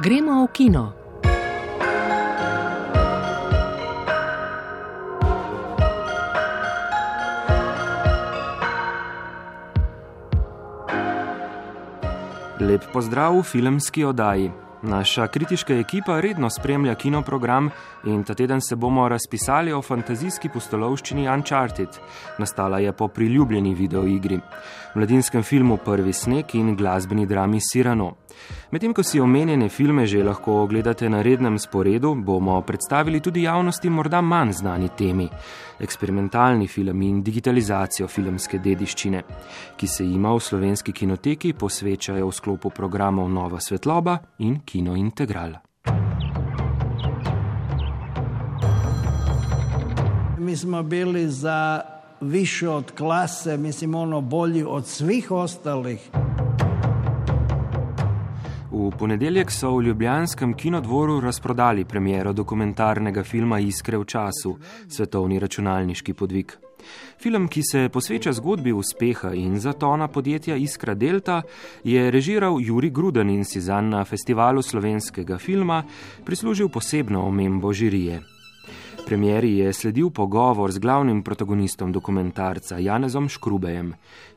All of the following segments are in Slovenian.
Gremo v kino. Lep pozdrav v filmski oddaji. Naša kritiška ekipa redno spremlja kinoprogram in ta teden se bomo razpisali o fantazijski pustolovščini Uncharted. Nastala je po priljubljeni videoigri, mladinskem filmu Prvi sneg in glasbeni drami Sirano. Medtem ko si omenjene filme že lahko ogledate na rednem sporedu, bomo predstavili tudi javnosti morda manj znani temi: eksperimentalni film in digitalizacijo filmske dediščine, ki se jima v slovenski kinoteki posvečajo v sklopu programov Nova svetloba in Kino Integral. Mi smo bili za više od klase, mislim, ono bolji od svih ostalih. V ponedeljek so v Ljubljanskem kinodvoru razprodali premiero dokumentarnega filma Iskre v času, svetovni računalniški podvig. Film, ki se posveča zgodbi uspeha in zatona podjetja Iskra Delta, je režiral Juri Gruden in si zanj na festivalu slovenskega filma prislužil posebno omembo žirije. Premieri je sledil pogovor z glavnim protagonistom dokumentarca Janezom Škrubejem,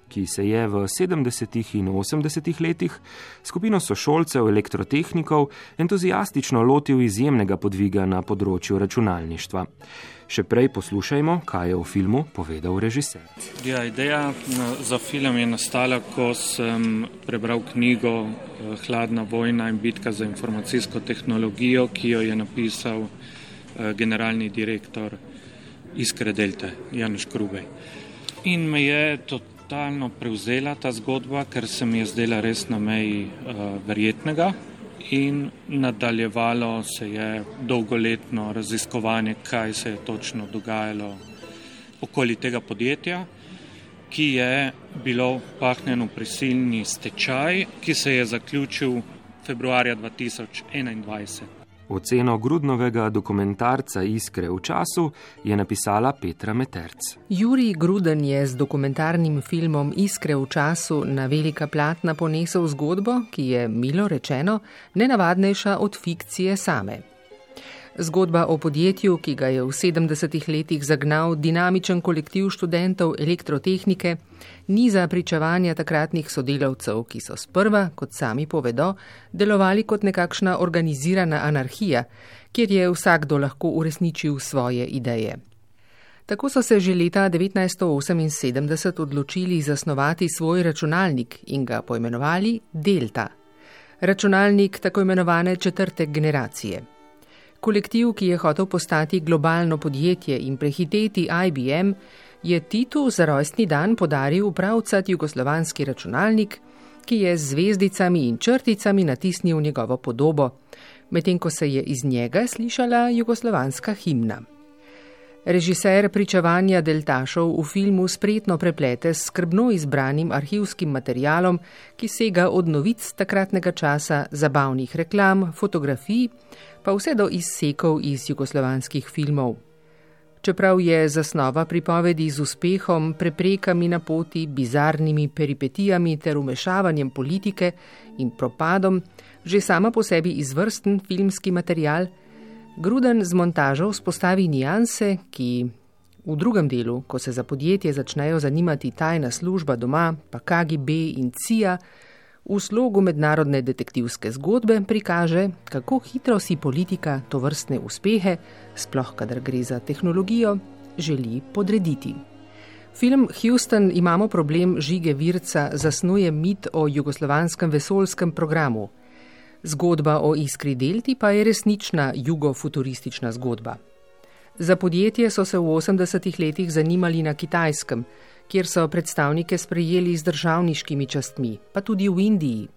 ki se je v 70. in 80. letih skupino sošolcev elektrotehnikov entuzijastično lotil izjemnega podviga na področju računalništva. Še prej poslušajmo, kaj je v filmu povedal režiser. Ja, ideja za film je nastala, ko sem prebral knjigo eh, Hladna vojna in bitka za informacijsko tehnologijo, ki jo je napisal eh, generalni direktor Iskre Delte, Janš Krubej. In me je to totalno prevzela ta zgodba, ker se mi je zdela res na meji uh, verjetnega. In nadaljevalo se je dolgoletno raziskovanje, kaj se je točno dogajalo okoli tega podjetja, ki je bilo pahnjeno prisilni stečaj, ki se je zaključil februarja 2021. Oceno Grudnovega dokumentarca Iskre v času je napisala Petra Meterc. Juri Gruden je z dokumentarnim filmom Iskre v času na velika platna ponesel zgodbo, ki je, milo rečeno, nenavadnejša od fikcije same. Zgodba o podjetju, ki ga je v 70-ih letih zagnal dinamičen kolektiv študentov elektrotehnike, ni za pričevanja takratnih sodelavcev, ki so sprva, kot sami povedo, delovali kot nekakšna organizirana anarhija, kjer je vsakdo lahko uresničil svoje ideje. Tako so se že leta 1978 odločili zasnovati svoj računalnik in ga poimenovali Delta. Računalnik tako imenovane četrte generacije. Kolektiv, ki je hotel postati globalno podjetje in prehiteti IBM, je Titu za rojstni dan podaril pravcat jugoslovanski računalnik, ki je z zvezdicami in črticami natisnil njegovo podobo, medtem ko se je iz njega slišala jugoslovanska himna. Režiser pričevanja deltašov v filmu spretno preplete s skrbno izbranim arhivskim materialom, ki sega od novic takratnega časa, zabavnih reklam, fotografij, pa vse do izsekov iz jugoslovanskih filmov. Čeprav je zasnova pripovedi z uspehom, preprekami na poti, bizarnimi peripetijami ter umešavanjem politike in propadom, že sama po sebi izvrsten filmski material, Gruden z montažo vzpostavi nijanse, ki v drugem delu, ko se za podjetje začnejo zanimati tajna služba doma, pa KGB in CIA, v slogu mednarodne detektivske zgodbe prikaže, kako hitro si politika to vrstne uspehe, sploh kadar gre za tehnologijo, želi podrediti. Film Houston imamo problem žige virca zasnuje mit o jugoslovanskem vesolskem programu. Zgodba o iskri delti pa je resnična jugofuturistična zgodba. Za podjetje so se v 80-ih letih zanimali na kitajskem, kjer so predstavnike sprejeli z državniškimi častmi, pa tudi v Indiji.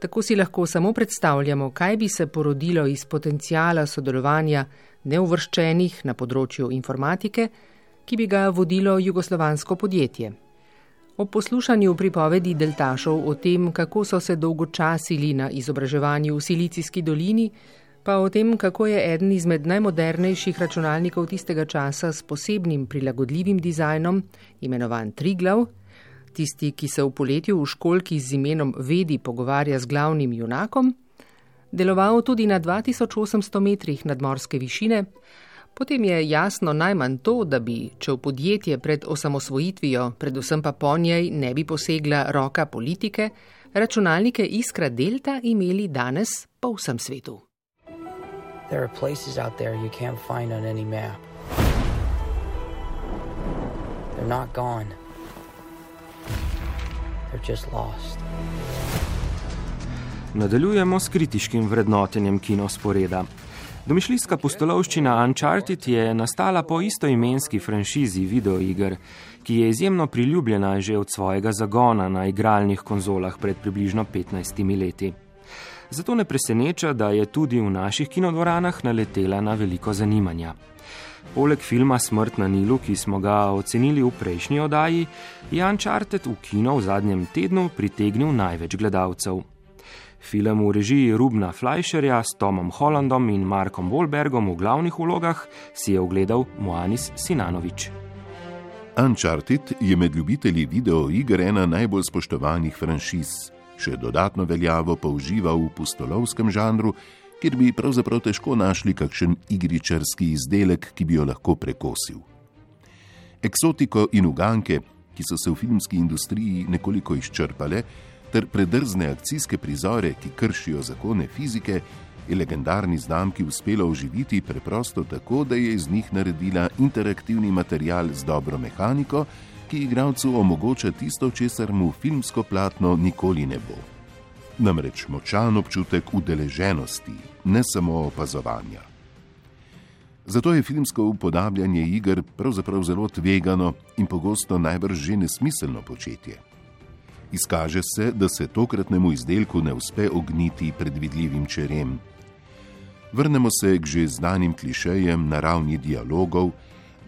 Tako si lahko samo predstavljamo, kaj bi se porodilo iz potencijala sodelovanja neuvrščenih na področju informatike, ki bi ga vodilo jugoslovansko podjetje. O poslušanju pripovedi deltašov o tem, kako so se dolgočasili na izobraževanju v Silicijski dolini, pa o tem, kako je eden izmed najmodernejših računalnikov tistega časa s posebnim prilagodljivim dizajnom, imenovan Triglav, tisti, ki se v poletju v školki z imenom Vedi pogovarja z glavnim junakom, deloval tudi na 2800 metrih nadmorske višine, potem je jasno najmanj to, da bi, če v podjetje pred osamosvojitvijo, predvsem pa po njej, ne bi posegla roka politike, računalnike Iskra Delta imeli danes po vsem svetu. There are places out there you can't find on any map. They're not gone. They're just lost. Nadaljujemo s kritiškim vrednotenjem kinosporeda. Domišljijska postolovščina Uncharted je nastala po istoimenski franšizi videoiger, ki je izjemno priljubljena že od svojega zagona na igralnih konzolah pred približno 15 leti. Zato ne preseneča, da je tudi v naših kinodvoranah naletela na veliko zanimanja. Poleg filma Smrt na Nilu, ki smo ga ocenili v prejšnji oddaji, je Uncharted v kino v zadnjem tednu pritegnil največ gledalcev. Film v režiji Rubna Fleischerja s Tomom Hollandom in Markom Wolbergom v glavnih vlogah si je ogledal Moanis Sinanovič. Uncharted je med ljubitelji videoiger ena najbolj spoštovanih franšiz. Še dodatno veljavo pa uživa v pustolovskem žanru, kjer bi pravzaprav težko našli kakšen igričarski izdelek, ki bi jo lahko prekosil. Eksotiko in uganke, ki so se v filmski industriji nekoliko izčrpale, ter predrzne akcijske prizore, ki kršijo zakone fizike, je legendarni znamki uspelo oživiti preprosto tako, da je iz njih naredila interaktivni material z dobro mehaniko, ki igralcu omogoča tisto, česar mu filmsko platno nikoli ne bo. Namreč močan občutek udeleženosti, ne samo opazovanja. Zato je filmsko upodabljanje iger pravzaprav zelo tvegano in pogosto najbrž že nesmiselno početje. Izkaže se, da se tokratnemu izdelku ne uspe ogniti predvidljivim čerem. Vrnemo se k že znanim klišejem na ravni dialogov,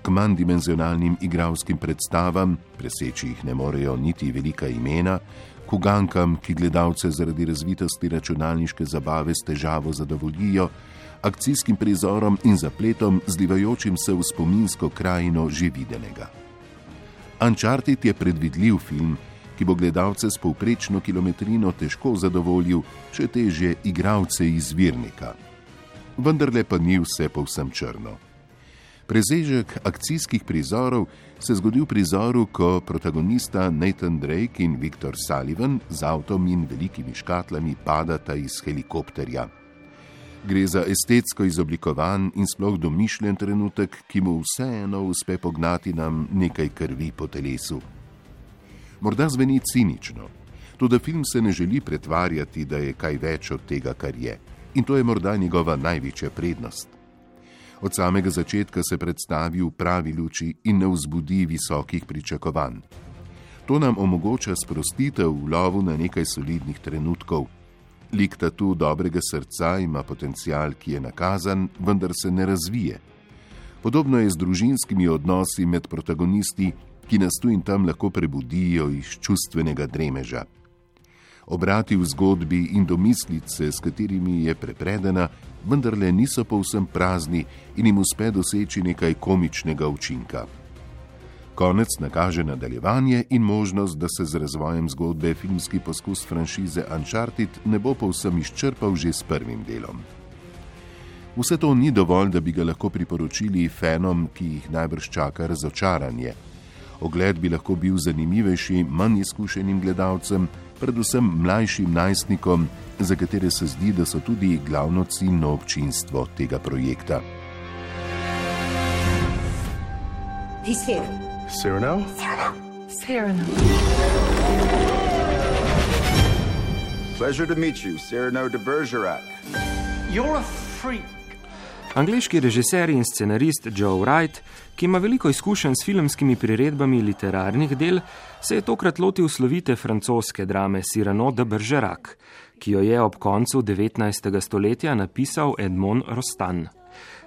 k manjdimenzionalnim igralskim predstavam, preseči jih ne morejo niti velika imena, k ugankam, ki gledalce zaradi razvitosti računalniške zabave s težavo zadovoljijo, akcijskim prizorom in zapletom, zlivajočim se v spominsko krajino že videnega. Uncharted je predvidljiv film, ki bo gledalce s povprečno kilometrino težko zadovoljil, če teže igralce izvirnika. Vendar le pa ni vse povsem črno. Prezežek akcijskih prizorov se zgodi v prizoru, ko protagonista Nathan Drake in Viktor Sullivan z avtom in velikimi škatlami padata iz helikopterja. Gre za estetsko izoblikovan in sploh domišljen trenutek, ki mu vseeno uspe pognati nam nekaj krvi po telesu. Morda zveni cinično, tudi film se ne želi pretvarjati, da je kaj več od tega, kar je. In to je morda njegova največja prednost. Od samega začetka se predstavi v pravi luči in ne vzbudi visokih pričakovanj. To nam omogoča sprostitev v lovu na nekaj solidnih trenutkov. Lik tatu dobrega srca ima potencial, ki je nakazan, vendar se ne razvije. Podobno je z družinskimi odnosi med protagonisti, ki nas tu in tam lahko prebudijo iz čustvenega dremeža. Obrati v zgodbi in domislice, s katerimi je prepredena, vendarle niso povsem prazni in jim uspe doseči nekaj komičnega učinka. Konec nakaže nadaljevanje in možnost, da se z razvojem zgodbe filmski poskus franšize Uncharted ne bo povsem izčrpal že s prvim delom. Vse to ni dovolj, da bi ga lahko priporočili fenom, ki jih najbrž čaka razočaranje. Ogled bi lahko bil zanimivejši manj izkušenim gledalcem, predvsem mlajšim najstnikom, za katere se zdi, da so tudi glavno ciljno občinstvo tega projekta. Cyrano? Cyrano. Pleasure to meet you, Cyrano de Bergerac. You're a freak. Angliški režiser in scenarist Joe Wright, ki ima veliko izkušenj s filmskimi priredbami literarnih del, se je tokrat lotil slovite francoske drame Cyrano de Bergerac, ki jo je ob koncu 19. stoletja napisal Edmond Rostand.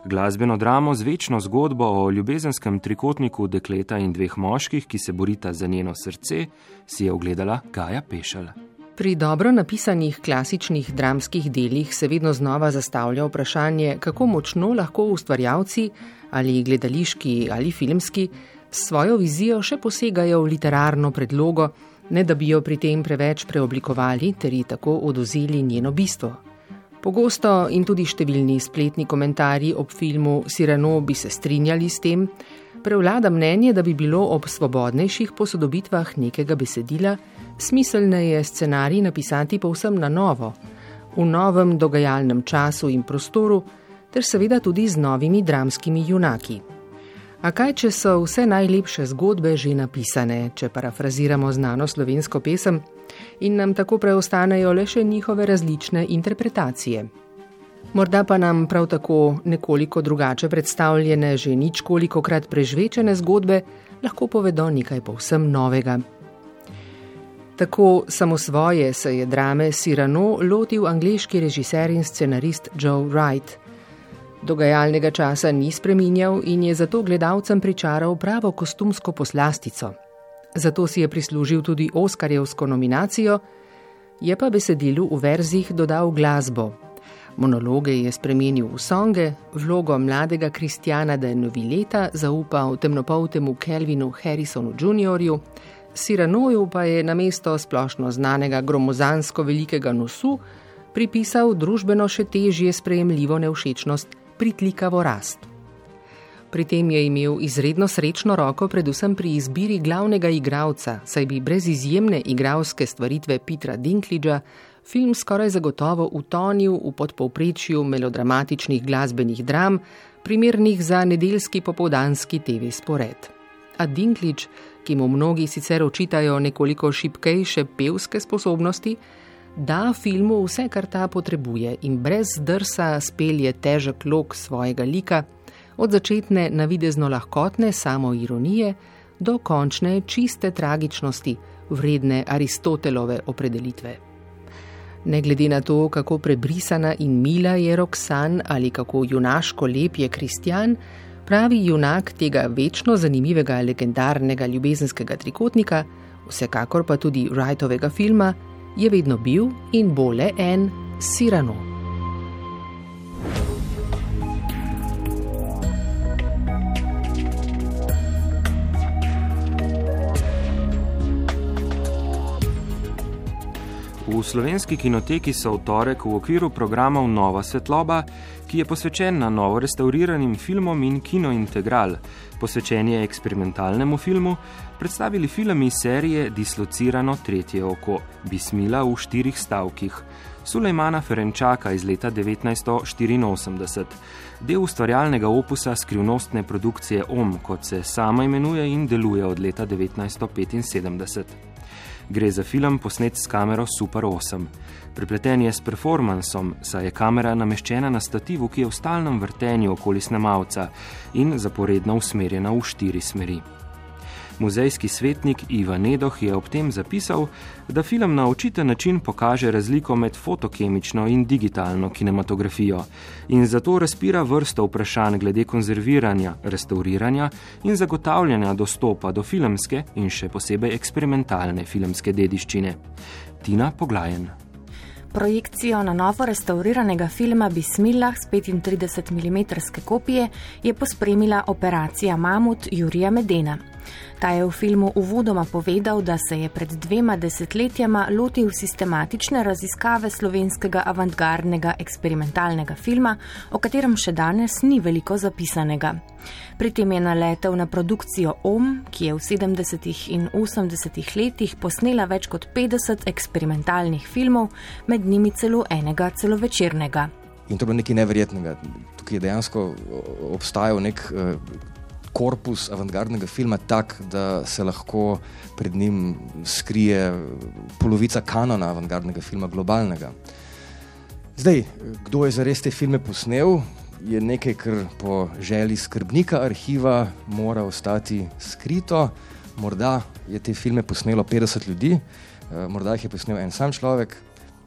Glasbeno dramo z večno zgodbo o ljubezenskem trikotniku dekleta in dveh moških, ki se borita za njeno srce, si je ogledala Gaja Pešala. Pri dobro napisanih klasičnih dramskih delih se vedno znova zastavlja vprašanje, kako močno lahko ustvarjalci, ali gledališki ali filmski, s svojo vizijo še posegajo v literarno predlogo, ne da bi jo pri tem preveč preoblikovali ter ji tako oduzeli njeno bistvo. Pogosto in tudi številni spletni komentarji ob filmu Sirano bi se strinjali s tem, prevlada mnenje, da bi bilo ob svobodnejših posodobitvah nekega besedila smiselneje scenarij napisati povsem na novo, v novem dogajalnem času in prostoru, ter seveda tudi z novimi dramskimi junaki. A kaj, če so vse najlepše zgodbe že napisane, če parafraziramo znano slovensko pesem, in nam tako preostanejo le še njihove različne interpretacije? Morda pa nam prav tako nekoliko drugače predstavljene, že nič koliko krat prežvečene zgodbe lahko povedo nekaj povsem novega. Tako samo svoje se je drame Sirano lotil angliški režiser in scenarist Joe Wright. Dogajalnega časa ni spreminjal in je zato gledalcem pričaral pravo kostumsko poslastico. Zato si je prislužil tudi Oskarjevsko nominacijo, je pa besedilu v verzih dodal glasbo, Monologe je spremenil v songe, vlogo mladega Kristjana de Novileta zaupal temnopoltemu Kelvinu Harrisonu Jr., Siranoju pa je na mesto splošno znanega gromozansko velikega nosu pripisal družbeno še težje sprejemljivo nevšečnost pritlikavo rast. Pri tem je imel izredno srečno roko predvsem pri izbiri glavnega igralca, saj bi brez izjemne igralske stvaritve Petra Dinklidža film skoraj zagotovo utonil v podpovprečju melodramatičnih glasbenih dram, primernih za nedeljski popovdanski TV spored. A Dinklič, ki mu mnogi sicer očitajo nekoliko šipkejše pevske sposobnosti, da filmu vse, kar ta potrebuje in brez drsa spelje težek lok svojega lika, od začetne navidezno lahkotne samoironije do končne čiste tragičnosti, vredne Aristotelove opredelitve. Ne glede na to, kako prebrisana in mila je Roksan ali kako junaško lep je Kristjan, pravi junak tega večno zanimivega legendarnega ljubezenskega trikotnika, vsekakor pa tudi Wrightovega filma, je vedno bil in bo le en Sirano. V slovenski kinoteki so v torek v okviru programov Nova svetloba, ki je posvečen na novo restauriranim filmom in kinointegral, posvečen je eksperimentalnemu filmu, predstavili film iz serije Dislocirano tretje oko, Bismila v štirih stavkih, Sulejmana Ferenčaka iz leta 1984, del ustvarjalnega opusa skrivnostne produkcije OM, kot se sama imenuje in deluje od leta 1975. Gre za film posnet s kamero Super 8. Prepleten je s performansom, saj je kamera nameščena na stativu, ki je v stalnem vrtenju okoli snemalca in zaporedno usmerjena v štiri smeri. Muzejski svetnik Ivan Nedoh je ob tem zapisal, da film na očiten način pokaže razliko med fotokemično in digitalno kinematografijo in zato razpira vrsto vprašanj glede konzerviranja, restauriranja in zagotavljanja dostopa do filmske in še posebej eksperimentalne filmske dediščine. Tina Poglajen. Projekcijo na novo restauriranega filma Bismillah s 35 mm kopije je pospremila operacija Mamut Jurija Medena. Ta je v filmu uvodoma povedal, da se je pred dvema desetletjama lotil sistematične raziskave slovenskega avantgardnega eksperimentalnega filma, o katerem še danes ni veliko zapisanega. Pri tem je naletel na produkcijo OM, ki je v 70. in 80. letih posnela več kot 50 eksperimentalnih filmov, med njimi celo enega celovečernega. In to je bilo nekaj neverjetnega. Tukaj je dejansko obstajal nek uh, korpus avantgardnega filma tak, da se lahko pred njim skrije polovica kanona avantgardnega filma, globalnega. Zdaj, kdo je zares te filme posnel, je nekaj, kar po želji skrbnika arhiva mora ostati skrito. Morda je te filme posnelo 50 ljudi, eh, morda jih je posnel en sam človek,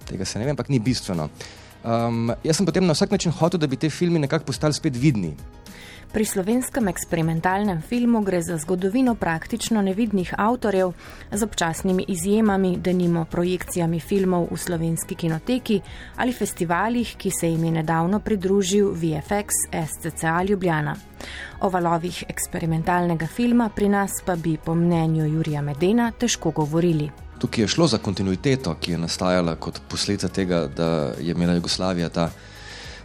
tega se ne vem, ampak ni bistveno. Um, jaz sem potem na vsak način hotel, da bi te filme nekako postali spet vidni. Pri slovenskem eksperimentalnem filmu gre za zgodovino praktično nevidnih avtorjev z občasnimi izjemami, denimo projekcijami filmov v slovenski kinoteki ali festivalih, ki se jim je nedavno pridružil VFX SCCA Ljubljana. O valovih eksperimentalnega filma pri nas pa bi po mnenju Jurija Medena težko govorili. Tukaj je šlo za kontinuiteto, ki je nastajala kot posledica tega, da je imela Jugoslavija ta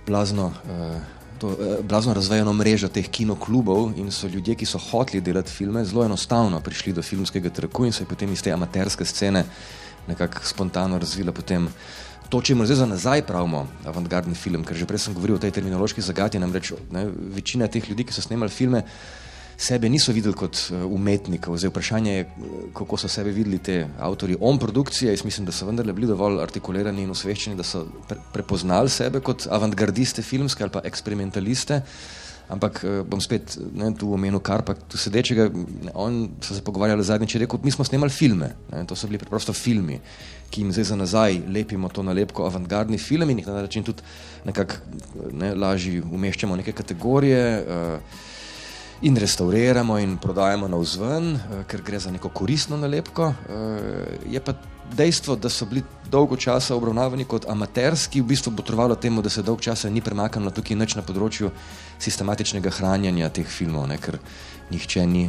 blazno, eh, to, eh, blazno razvejeno mrežo teh kinoklubov in so ljudje, ki so hoteli delati filme, zelo enostavno prišli do filmskega trgu in so potem iz te amaterske scene nekako spontano razvila potem to, če moramo zdaj za nazaj pravimo, avantgardni film, ker že prej sem govoril o tej terminološki zagati, namreč ne, večina teh ljudi, ki so snemali filme, sebe niso videli kot eh, umetnikov. Zdaj vprašanje je, kako so sebe videli te avtori on produkcije. Jaz mislim, da so vendarle bili dovolj artikulirani in osveščeni, da so pre prepoznali sebe kot avantgardiste filmske ali pa eksperimentaliste. Ampak eh, bom spet ne, tu omenil Karpa, tu sedečega. On so se pogovarjali zadnjič, rekel, mi smo snemali filme. Ne, to so bili preprosto filmi ki jim zdaj za nazaj lepimo to nalepko avantgardni film in jih na način tudi nekako ne, lažje umeščamo v neke kategorije uh, in restauriramo in prodajamo na vzven, uh, ker gre za neko koristno nalepko. Uh, je pa dejstvo, da so bili dolgo časa obravnavani kot amaterski, v bistvu potrovalo temu, da se dolgo časa ni premaknilo tukaj nič na področju sistematičnega hranjenja teh filmov, ne, ker nihče ni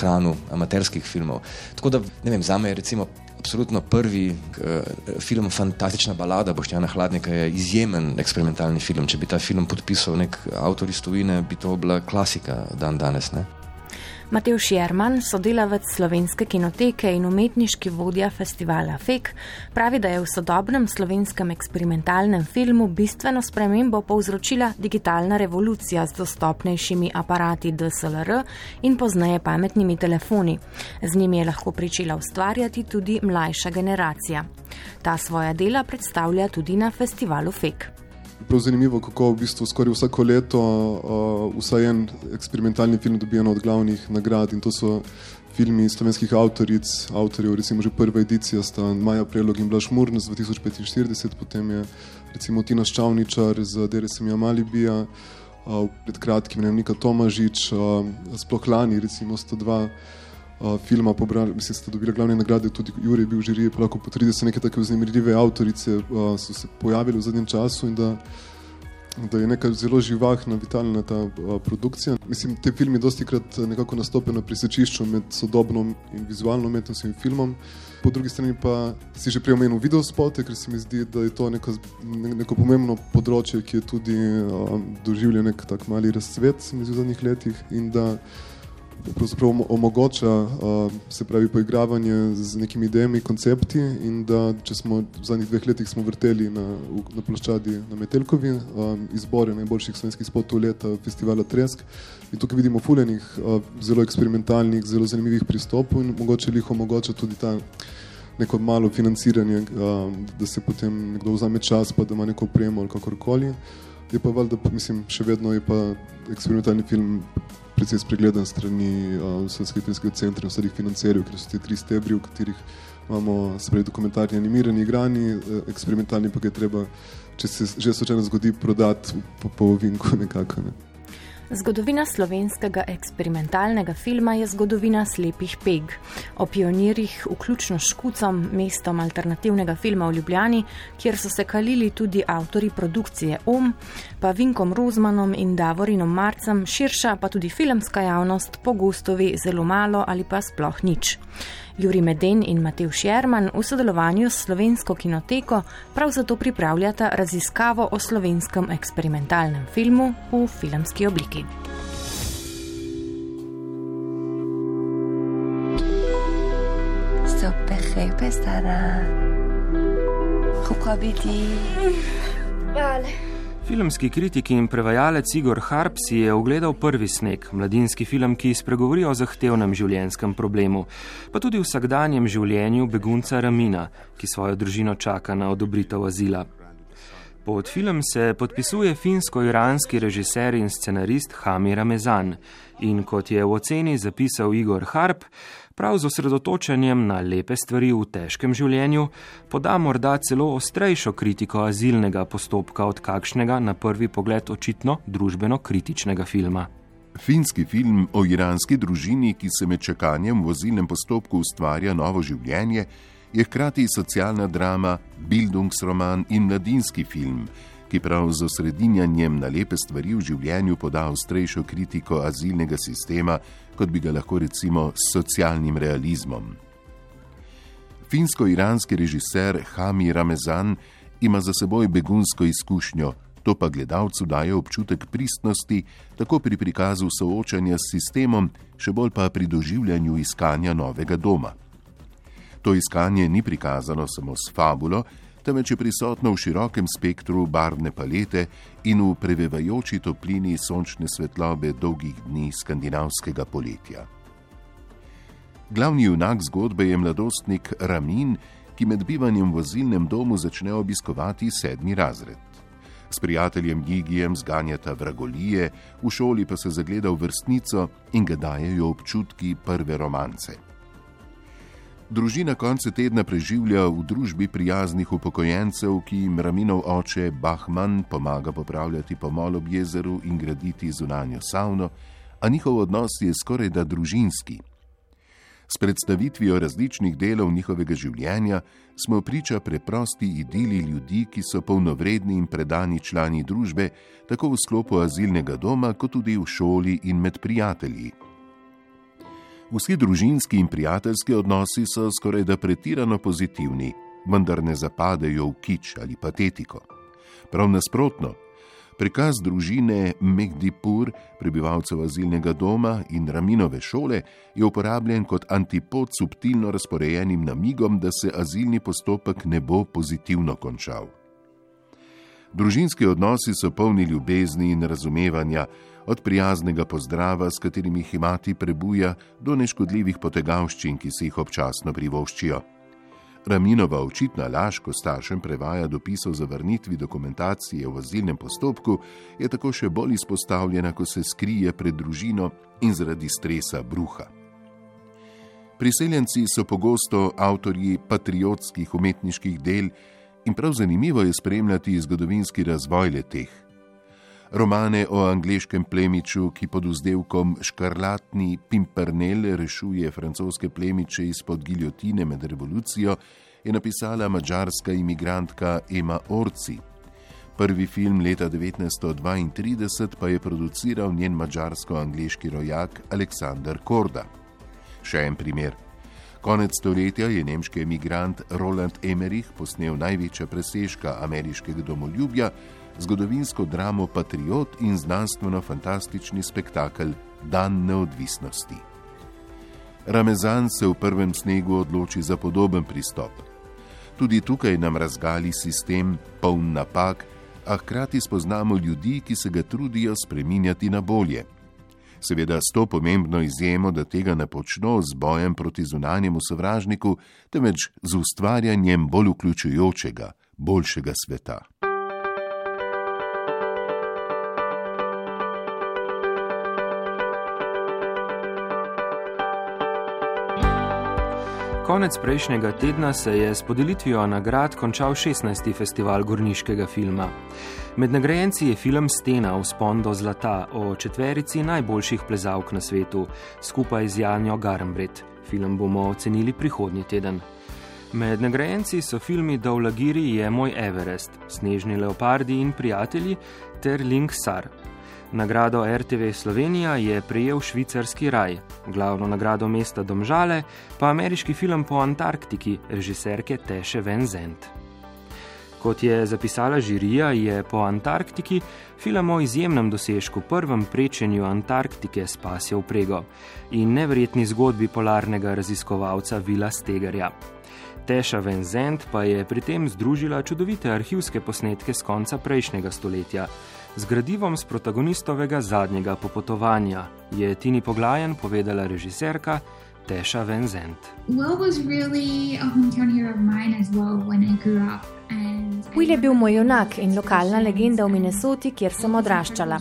hranil amaterskih filmov. Tako da, ne vem, za me je recimo absolutno prvi uh, film, fantastična balada Boštjana Hladnika, je izjemen eksperimentalni film. Če bi ta film podpisal nek avtor iz Tuvine, bi to bila klasika dan danes. Ne? Matej Šerman, sodelavec slovenske kinoteke in umetniški vodja festivala FEK, pravi, da je v sodobnem slovenskem eksperimentalnem filmu bistveno spremembo povzročila digitalna revolucija z dostopnejšimi aparati DSLR in pozneje pametnimi telefoni. Z njimi je lahko pričela ustvarjati tudi mlajša generacija. Ta svoja dela predstavlja tudi na festivalu FEK prav zanimivo, kako v bistvu skoraj vsako leto uh, vsaj en eksperimentalni film dobi eno od glavnih nagrad in to so filmi slovenskih avtoric, avtorjev, recimo že prva edicija sta Maja Prelog in Blaž Murn z 2045, potem je recimo Tina Ščavničar z Deresem Jamalibija, uh, pred kratkim Nika Tomažič, uh, sploh lani recimo 102 filma pobrali, mislim, ste dobili glavne nagrade, tudi Jurij je bil v žiriji, pa lahko potrdi, da se neke take vznemirljive avtorice uh, so se pojavili v zadnjem času in da, da je neka zelo živahna, vitalna ta uh, produkcija. Mislim, te filmi dosti krat nekako nastopijo na prisečišču med sodobno in vizualno umetnostjo in filmom. Po drugi strani pa si že prej omenil video spote, ker se mi zdi, da je to neko, neko pomembno področje, ki je tudi uh, doživljal nek tak mali razcvet, se mi zdi v zadnjih letih in da omogoča se pravi poigravanje z nekimi idejami, koncepti in da če smo v zadnjih dveh letih smo vrteli na, na ploščadi na Metelkovi izbore najboljših slovenskih spotov leta festivala Tresk in tukaj vidimo fuljenih, uh, zelo eksperimentalnih, zelo zanimivih pristopov in mogoče jih omogoča tudi ta neko malo financiranje, da se potem nekdo vzame čas pa da ima neko opremo ali kakorkoli. Je pa valjda, mislim, še vedno je pa eksperimentalni film precej spregledan strani uh, Slovenskega filmskega centra in ostalih financerjev, ker so ti tri stebri, v katerih imamo spravi dokumentarni, animirani, igrani, uh, eksperimentalni pa je treba, če se že slučajno zgodi, prodati po, po ovinku nekako. Ne. Zgodovina slovenskega eksperimentalnega filma je zgodovina slepih peg. O pionirjih, vključno s Škucom, mestom alternativnega filma v Ljubljani, kjer so se kalili tudi avtori produkcije OM, pa Vinkom Rozmanom in Davorinom Marcem, širša pa tudi filmska javnost, pogostovi zelo malo ali pa sploh nič. Juri Meden in Matej Šerman v sodelovanju s slovensko kinoteko prav zato pripravljata raziskavo o slovenskem eksperimentalnem filmu v filmski obliki. Vale. Filmski kritik in prevajalec Igor Harp si je ogledal prvi sneg, mladinski film, ki spregovori o zahtevnem življenjskem problemu, pa tudi v vsakdanjem življenju begunca Ramina, ki svojo družino čaka na odobritev azila. Pod film se podpisuje finsko-iranski režiser in scenarist Hami Ramezan in kot je v oceni zapisal Igor Harp, prav z osredotočanjem na lepe stvari v težkem življenju, poda morda celo ostrejšo kritiko azilnega postopka od kakšnega na prvi pogled očitno družbeno kritičnega filma. Finski film o iranski družini, ki se med čakanjem v azilnem postopku ustvarja novo življenje, je hkrati socialna drama, bildungsroman in mladinski film, ki prav z osredinjanjem na lepe stvari v življenju poda ostrejšo kritiko azilnega sistema, kot bi ga lahko recimo s socialnim realizmom. Finsko-iranski režiser Hami Ramezan ima za seboj begunsko izkušnjo, to pa gledalcu daje občutek pristnosti, tako pri prikazu soočanja s sistemom, še bolj pa pri doživljanju iskanja novega doma. To iskanje ni prikazano samo s fabulo, temveč je prisotno v širokem spektru barvne palete in v prevevajoči toplini sončne svetlobe dolgih dni skandinavskega poletja. Glavni junak zgodbe je mladostnik Ramin, ki med bivanjem v vozilnem domu začne obiskovati sedmi razred. S prijateljem Gigijem zganjata vragolije, v šoli pa se zagleda v vrstnico in ga dajejo občutki prve romance. Družina konce tedna preživlja v družbi prijaznih upokojencev, ki jim Raminov oče Bahman pomaga popravljati pomol ob jezeru in graditi zunanjo savno, a njihov odnos je skoraj da družinski. S predstavitvijo različnih delov njihovega življenja smo priča preprosti idili ljudi, ki so polnovredni in predani člani družbe, tako v sklopu azilnega doma, kot tudi v šoli in med prijatelji. Vsi družinski in prijateljski odnosi so skoraj da pretirano pozitivni, vendar ne zapadejo v kič ali patetiko. Prav nasprotno, Prikaz družine Megdipur, prebivalcev azilnega doma in Raminove šole, je uporabljen kot antipod subtilno razporejenim namigom, da se azilni postopek ne bo pozitivno končal. Družinski odnosi so polni ljubezni in razumevanja, od prijaznega pozdrava, s katerim jih imati prebuja, do neškodljivih potegavščin, ki se jih občasno privoščijo. Raminova očitna laž, ko staršem prevaja dopis o zavrnitvi dokumentacije v azilnem postopku, je tako še bolj izpostavljena, ko se skrije pred družino in zaradi stresa bruha. Priseljenci so pogosto avtorji patriotskih umetniških del in prav zanimivo je spremljati zgodovinski razvoj leteh. Romane o angliškem plemiču, ki pod vzdevkom škarlatni Pimpernel rešuje francoske plemiče izpod giljotine med revolucijo, je napisala mačarska imigrantka Ema Orci. Prvi film leta 1932 pa je produciral njen mačarsko-angliški rojak Aleksandr Korda. Še en primer. Konec stoletja je nemški emigrant Roland Emmerich posnel največja presežka ameriškega domoljubja, zgodovinsko dramo Patriot in znanstveno-fantastični spektakel Dan neodvisnosti. Ramezan se v prvem snegu odloči za podoben pristop. Tudi tukaj nam razgali sistem poln napak, a hkrati spoznamo ljudi, ki se ga trudijo spreminjati na bolje. Seveda s to pomembno izjemo, da tega ne počno z bojem proti zunanjemu sovražniku, temveč z ustvarjanjem bolj vključujočega, boljšega sveta. Konec prejšnjega tedna se je s podelitvijo nagrad končal 16. festival gorniškega filma. Med nagrajenci je film Stena v spondo zlata o četverici najboljših plezalk na svetu, skupaj z Janjo Garmbret. Film bomo ocenili prihodnji teden. Med nagrajenci so filmi Dovlagiri je moj Everest, Snežni leopardi in prijatelji ter Link Sar. Nagrado RTV Slovenija je prejel švicarski raj, glavno nagrado mesta Domžale pa ameriški film po Antarktiki režiserke Teše Venzent. Kot je zapisala žirija, je po Antarktiki film o izjemnem dosežku prvem prečenju Antarktike spasja v prego in neverjetni zgodbi polarnega raziskovalca Vila Stegerja. Teša Venzent pa je pri tem združila čudovite arhivske posnetke z konca prejšnjega stoletja z gradivom z protagonistovega zadnjega popotovanja, je Tini Poglajen povedala režiserka Teša Venzent. Will je bil moj junak in lokalna legenda v Minnesoti, kjer sem odraščala.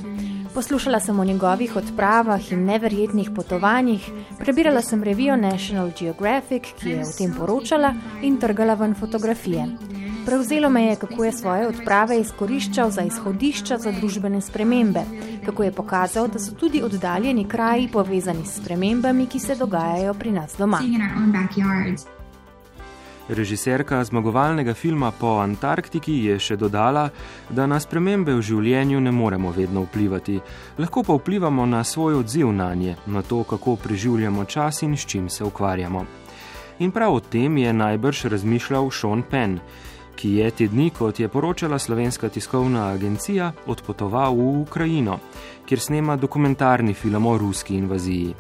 Poslušala sem o njegovih odpravah in neverjetnih potovanjih, prebirala sem revijo National Geographic, ki je o tem poročala, in trgala ven fotografije. Prevzelo me je, kako je svoje odprave izkoriščal za izhodišča za družbene spremembe, kako je pokazal, da so tudi oddaljeni kraji povezani s spremembami, ki se dogajajo pri nas doma. Režiserka zmagovalnega filma po Antarktiki je še dodala, da na spremembe v življenju ne moremo vedno vplivati, lahko pa vplivamo na svoj odziv na nje, na to, kako preživljamo čas in s čim se ukvarjamo. In prav o tem je najbrž razmišljal Sean Penn, ki je te dni, kot je poročala slovenska tiskovna agencija, odpotoval v Ukrajino, kjer snema dokumentarni film o ruski invaziji.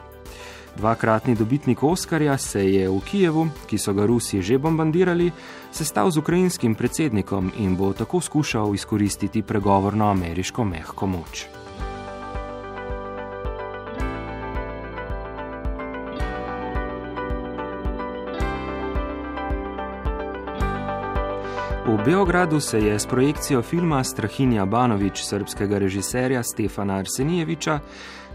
Dvakratni dobitnik Oskarja se je v Kijevu, ki so ga Rusi že bombardirali, sestal z ukrajinskim predsednikom in bo tako skušal izkoristiti pregovorno ameriško mehko moč. V Beogradu se je s projekcijo filma Strahinja Banovič srpskega režiserja Stefana Arsenijeviča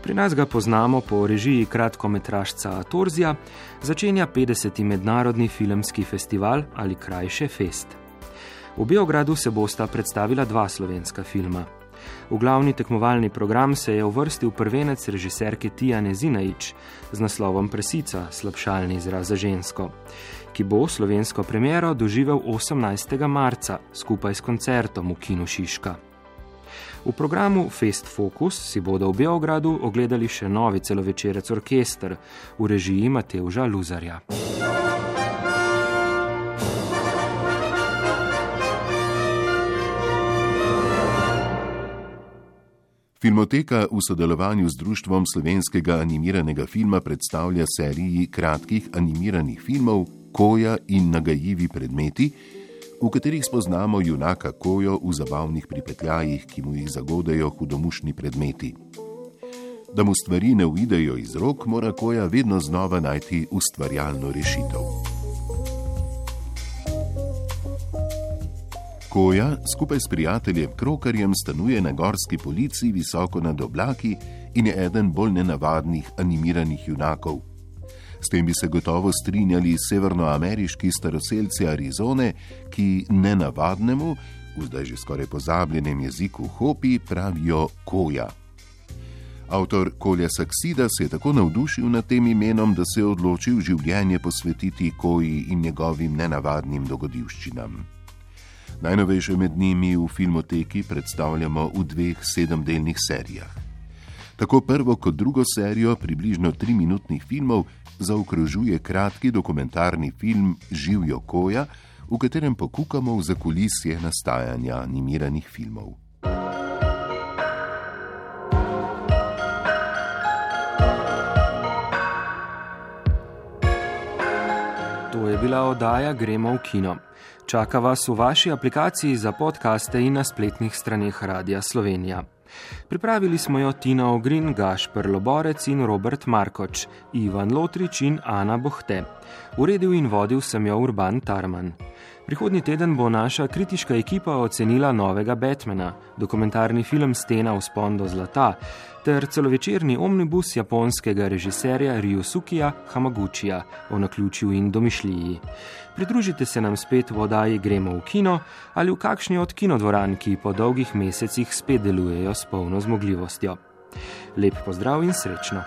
Pri nas ga poznamo po režiji kratkometražca Torzija, začenja 50. mednarodni filmski festival ali krajše Fest. V Beogradu se bosta predstavila dva slovenska filma. V glavni tekmovalni program se je uvrstil prvenec režiserke Tijane Zinajič z naslovom Presica, slabšalni izraz za žensko, ki bo slovensko premiero doživel 18. marca skupaj s koncertom v Kinu Šiška. V programu Fest Focus si bodo v Beogradu ogledali še novi celovečerec orkester v režiji Mateuža Luzarja. Filmoteka v sodelovanju z Društvom slovenskega animiranega filma predstavlja seriji kratkih animiranih filmov Koja in nagajivi predmeti, v katerih spoznamo junaka Kojo v zabavnih pripetljajih, ki mu jih zagodejo hudomušni predmeti. Da mu stvari ne uidejo iz rok, mora Koja vedno znova najti ustvarjalno rešitev. Koja skupaj s prijateljem Krokarjem stanuje na gorski polici visoko nad oblaki in je eden bolj nenavadnih animiranih junakov. S tem bi se gotovo strinjali severnoameriški staroseljci Arizone, ki nenavadnemu, v zdaj že skoraj pozabljenem jeziku Hopi, pravijo koja. Avtor Kolja Saksida se je tako navdušil nad tem imenom, da se je odločil življenje posvetiti koji in njegovim nenavadnim dogodivščinam. Najnovejše med njimi v filmoteki predstavljamo v dveh sedemdelnih serijah. Tako prvo kot drugo serijo približno triminutnih filmov zaokrožuje kratki dokumentarni film Živijo koja, v katerem pokukamo v zakulisje nastajanja animiranih filmov. To je bila oddaja Gremo v kino. Čaka vas v vaši aplikaciji za podkaste in na spletnih straneh Radia Slovenija. Pripravili smo jo Tina Ogrin, Gašper Loborec in Robert Markoč, Ivan Lotrič in Ana Bohte. Uredil in vodil sem jo Urban Tarman. Prihodnji teden bo naša kritiška ekipa ocenila novega Batmana, dokumentarni film Stena v spondo zlata, ter celovečerni omnibus japonskega režiserja Ryusukija Hamaguchija o naključju in domišljiji. Pridružite se nam spet v oddaji Gremo v kino ali v kakšni od kinodvoran, ki po dolgih mesecih spet delujejo s polno zmogljivostjo. Lep pozdrav in srečno!